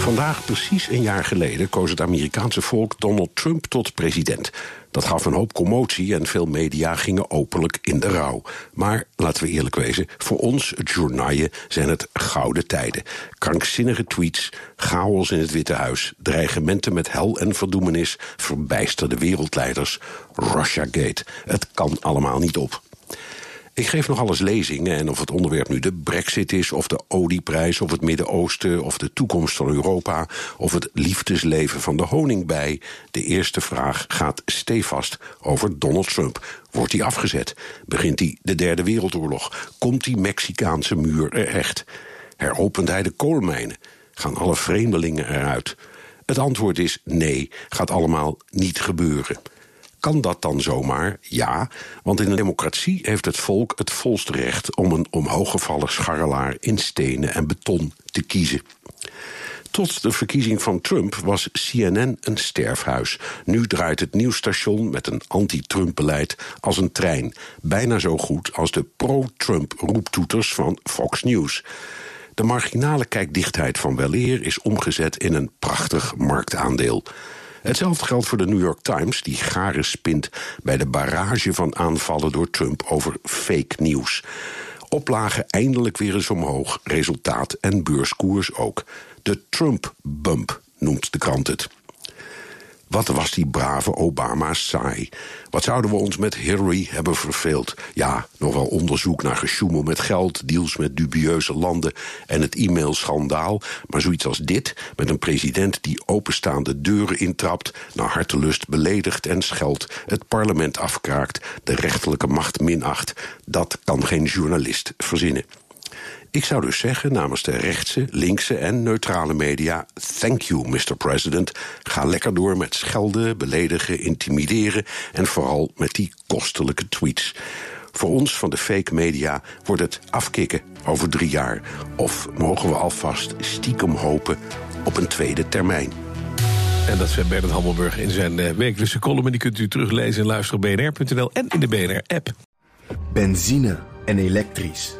Vandaag, precies een jaar geleden, koos het Amerikaanse volk Donald Trump tot president. Dat gaf een hoop commotie en veel media gingen openlijk in de rouw. Maar laten we eerlijk wezen, voor ons, het zijn het gouden tijden. Krankzinnige tweets, chaos in het Witte Huis, dreigementen met hel en verdoemenis, verbijsterde wereldleiders, Russiagate. Het kan allemaal niet op. Ik geef nog alles lezingen en of het onderwerp nu de brexit is... of de olieprijs, of het Midden-Oosten, of de toekomst van Europa... of het liefdesleven van de honingbij... de eerste vraag gaat stevast over Donald Trump. Wordt hij afgezet? Begint hij de derde wereldoorlog? Komt die Mexicaanse muur er echt? Heropent hij de koolmijnen? Gaan alle vreemdelingen eruit? Het antwoord is nee, gaat allemaal niet gebeuren. Kan dat dan zomaar? Ja, want in een democratie heeft het volk het volste recht om een omhooggevallen scharrelaar in stenen en beton te kiezen. Tot de verkiezing van Trump was CNN een sterfhuis. Nu draait het nieuwsstation met een anti-Trump-beleid als een trein. Bijna zo goed als de pro-Trump roeptoeters van Fox News. De marginale kijkdichtheid van weleer is omgezet in een prachtig marktaandeel. Hetzelfde geldt voor de New York Times, die garen spint bij de barrage van aanvallen door Trump over fake nieuws. Oplagen eindelijk weer eens omhoog, resultaat en beurskoers ook. De Trump-bump noemt de krant het. Wat was die brave Obama saai. Wat zouden we ons met Hillary hebben verveeld? Ja, nog wel onderzoek naar gesjoemel met geld, deals met dubieuze landen en het e-mailschandaal. Maar zoiets als dit, met een president die openstaande deuren intrapt, naar hartelust beledigt en scheldt, het parlement afkraakt, de rechterlijke macht minacht, dat kan geen journalist verzinnen. Ik zou dus zeggen namens de rechtse, linkse en neutrale media... thank you, Mr. President. Ga lekker door met schelden, beledigen, intimideren... en vooral met die kostelijke tweets. Voor ons van de fake media wordt het afkicken over drie jaar. Of mogen we alvast stiekem hopen op een tweede termijn. En dat zei Bernard Hammelburg in zijn uh, wekelijkse column. En die kunt u teruglezen en luisteren op bnr.nl en in de BNR-app. Benzine en elektrisch